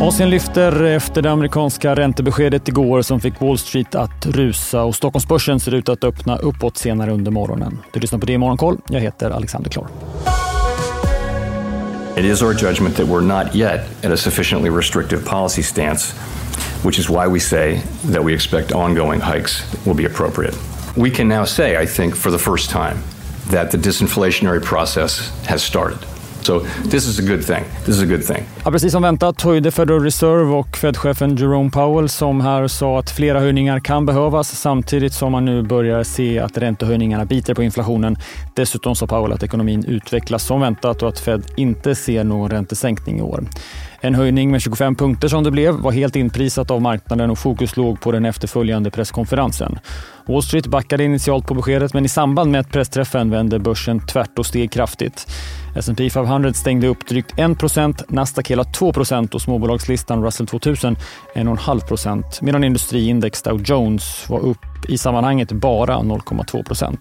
Asien lyfter efter det amerikanska räntebeskedet igår som fick Wall Street att rusa och Stockholmsbörsen ser ut att öppna uppåt senare under morgonen. Du lyssnar på det i Morgonkoll. Jag heter Alexander Klar. It is our judgment that we're not yet at a sufficiently restrictive policy stance, which is why we say that we expect ongoing hikes will be appropriate. We can now say, I think, for the first time, that the disinflationary process has started. So this is a good thing. This is a good thing. Ja, precis som väntat höjde Federal Reserve och Fed-chefen Jerome Powell som här sa att flera höjningar kan behövas samtidigt som man nu börjar se att räntehöjningarna biter på inflationen. Dessutom sa Powell att ekonomin utvecklas som väntat och att Fed inte ser någon räntesänkning i år. En höjning med 25 punkter som det blev var helt inprisat av marknaden och fokus låg på den efterföljande presskonferensen. Wall Street backade initialt på beskedet men i samband med pressträffen vände börsen tvärt och steg kraftigt. S&P 500 stängde upp drygt 1% Nasdaq hela 2% och småbolagslistan Russell 2000 1,5% medan industriindex Dow Jones var upp i sammanhanget bara 0,2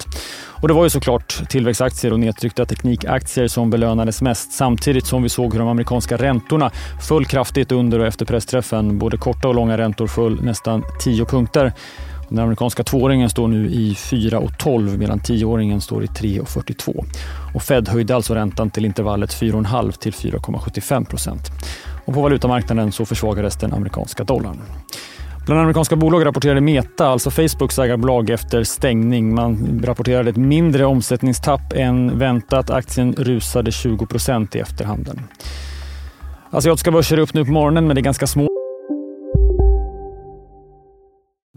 Och Det var ju såklart tillväxtaktier och nedtryckta teknikaktier som belönades mest samtidigt som vi såg hur de amerikanska räntorna föll kraftigt under och efter pressträffen. Både korta och långa räntor föll nästan 10 punkter. Den amerikanska tvååringen står nu i 4,12 medan tioåringen står i 3,42. Och Fed höjde alltså räntan till intervallet 4,5 till 4,75 procent. Och på valutamarknaden så försvagades den amerikanska dollarn. Bland amerikanska bolag rapporterade Meta, alltså Facebooks ägarbolag, efter stängning. Man rapporterade ett mindre omsättningstapp än väntat. Aktien rusade 20 procent i efterhanden. Asiatiska börser är upp nu på morgonen, men det är ganska små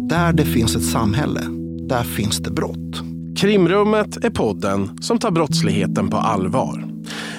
där det finns ett samhälle, där finns det brott. Krimrummet är podden som tar brottsligheten på allvar.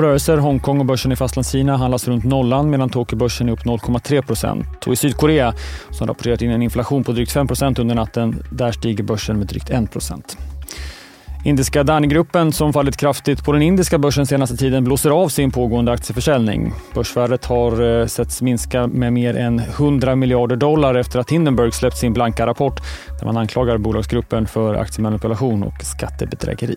Rörelser, Hongkong och börsen i Fastlandskina handlas runt nollan medan Tokyobörsen är upp 0,3 procent. Och I Sydkorea, som rapporterat in en inflation på drygt 5 procent under natten, där stiger börsen med drygt 1 procent. Indiska DaniGruppen, som fallit kraftigt på den indiska börsen senaste tiden blåser av sin pågående aktieförsäljning. Börsvärdet har eh, setts minska med mer än 100 miljarder dollar efter att Hindenburg släppt sin blanka rapport där man anklagar bolagsgruppen för aktiemanipulation och skattebedrägeri.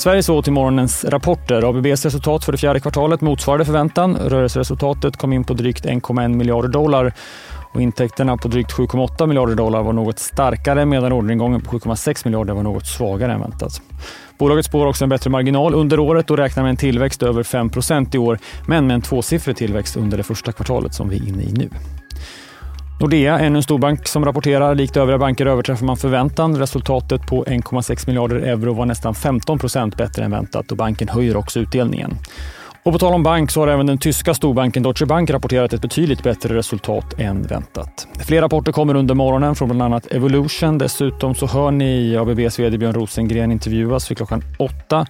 Sverige såg till morgonens rapporter. ABBs resultat för det fjärde kvartalet motsvarade förväntan. Rörelseresultatet kom in på drygt 1,1 miljarder dollar och intäkterna på drygt 7,8 miljarder dollar var något starkare medan orderingången på 7,6 miljarder var något svagare än väntat. Bolaget spår också en bättre marginal under året och räknar med en tillväxt över 5% i år, men med en tvåsiffrig tillväxt under det första kvartalet som vi är inne i nu. Nordea, ännu en storbank som rapporterar. Likt övriga banker överträffar man förväntan. Resultatet på 1,6 miljarder euro var nästan 15 procent bättre än väntat och banken höjer också utdelningen. Och på tal om bank så har även den tyska storbanken Deutsche Bank rapporterat ett betydligt bättre resultat än väntat. Fler rapporter kommer under morgonen från bland annat Evolution. Dessutom så hör ni ABBs vd Björn Rosengren intervjuas vid klockan åtta.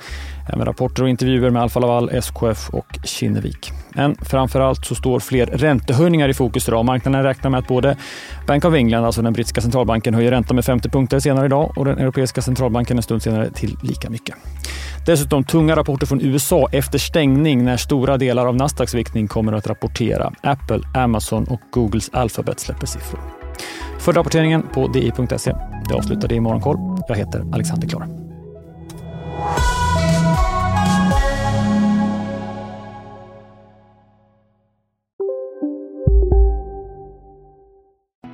Även rapporter och intervjuer med Alfa Laval, SKF och Kinnevik. Men framför allt så står fler räntehöjningar i fokus idag. Marknaden räknar med att både Bank of England, alltså den brittiska centralbanken, höjer räntan med 50 punkter senare idag och den europeiska centralbanken en stund senare till lika mycket. Dessutom tunga rapporter från USA efter stängning när stora delar av Nasdaqs viktning kommer att rapportera. Apple, Amazon och Googles Alphabet släpper siffror. För rapporteringen på di.se. Det avslutar det i Morgonkoll. Jag heter Alexander Klar.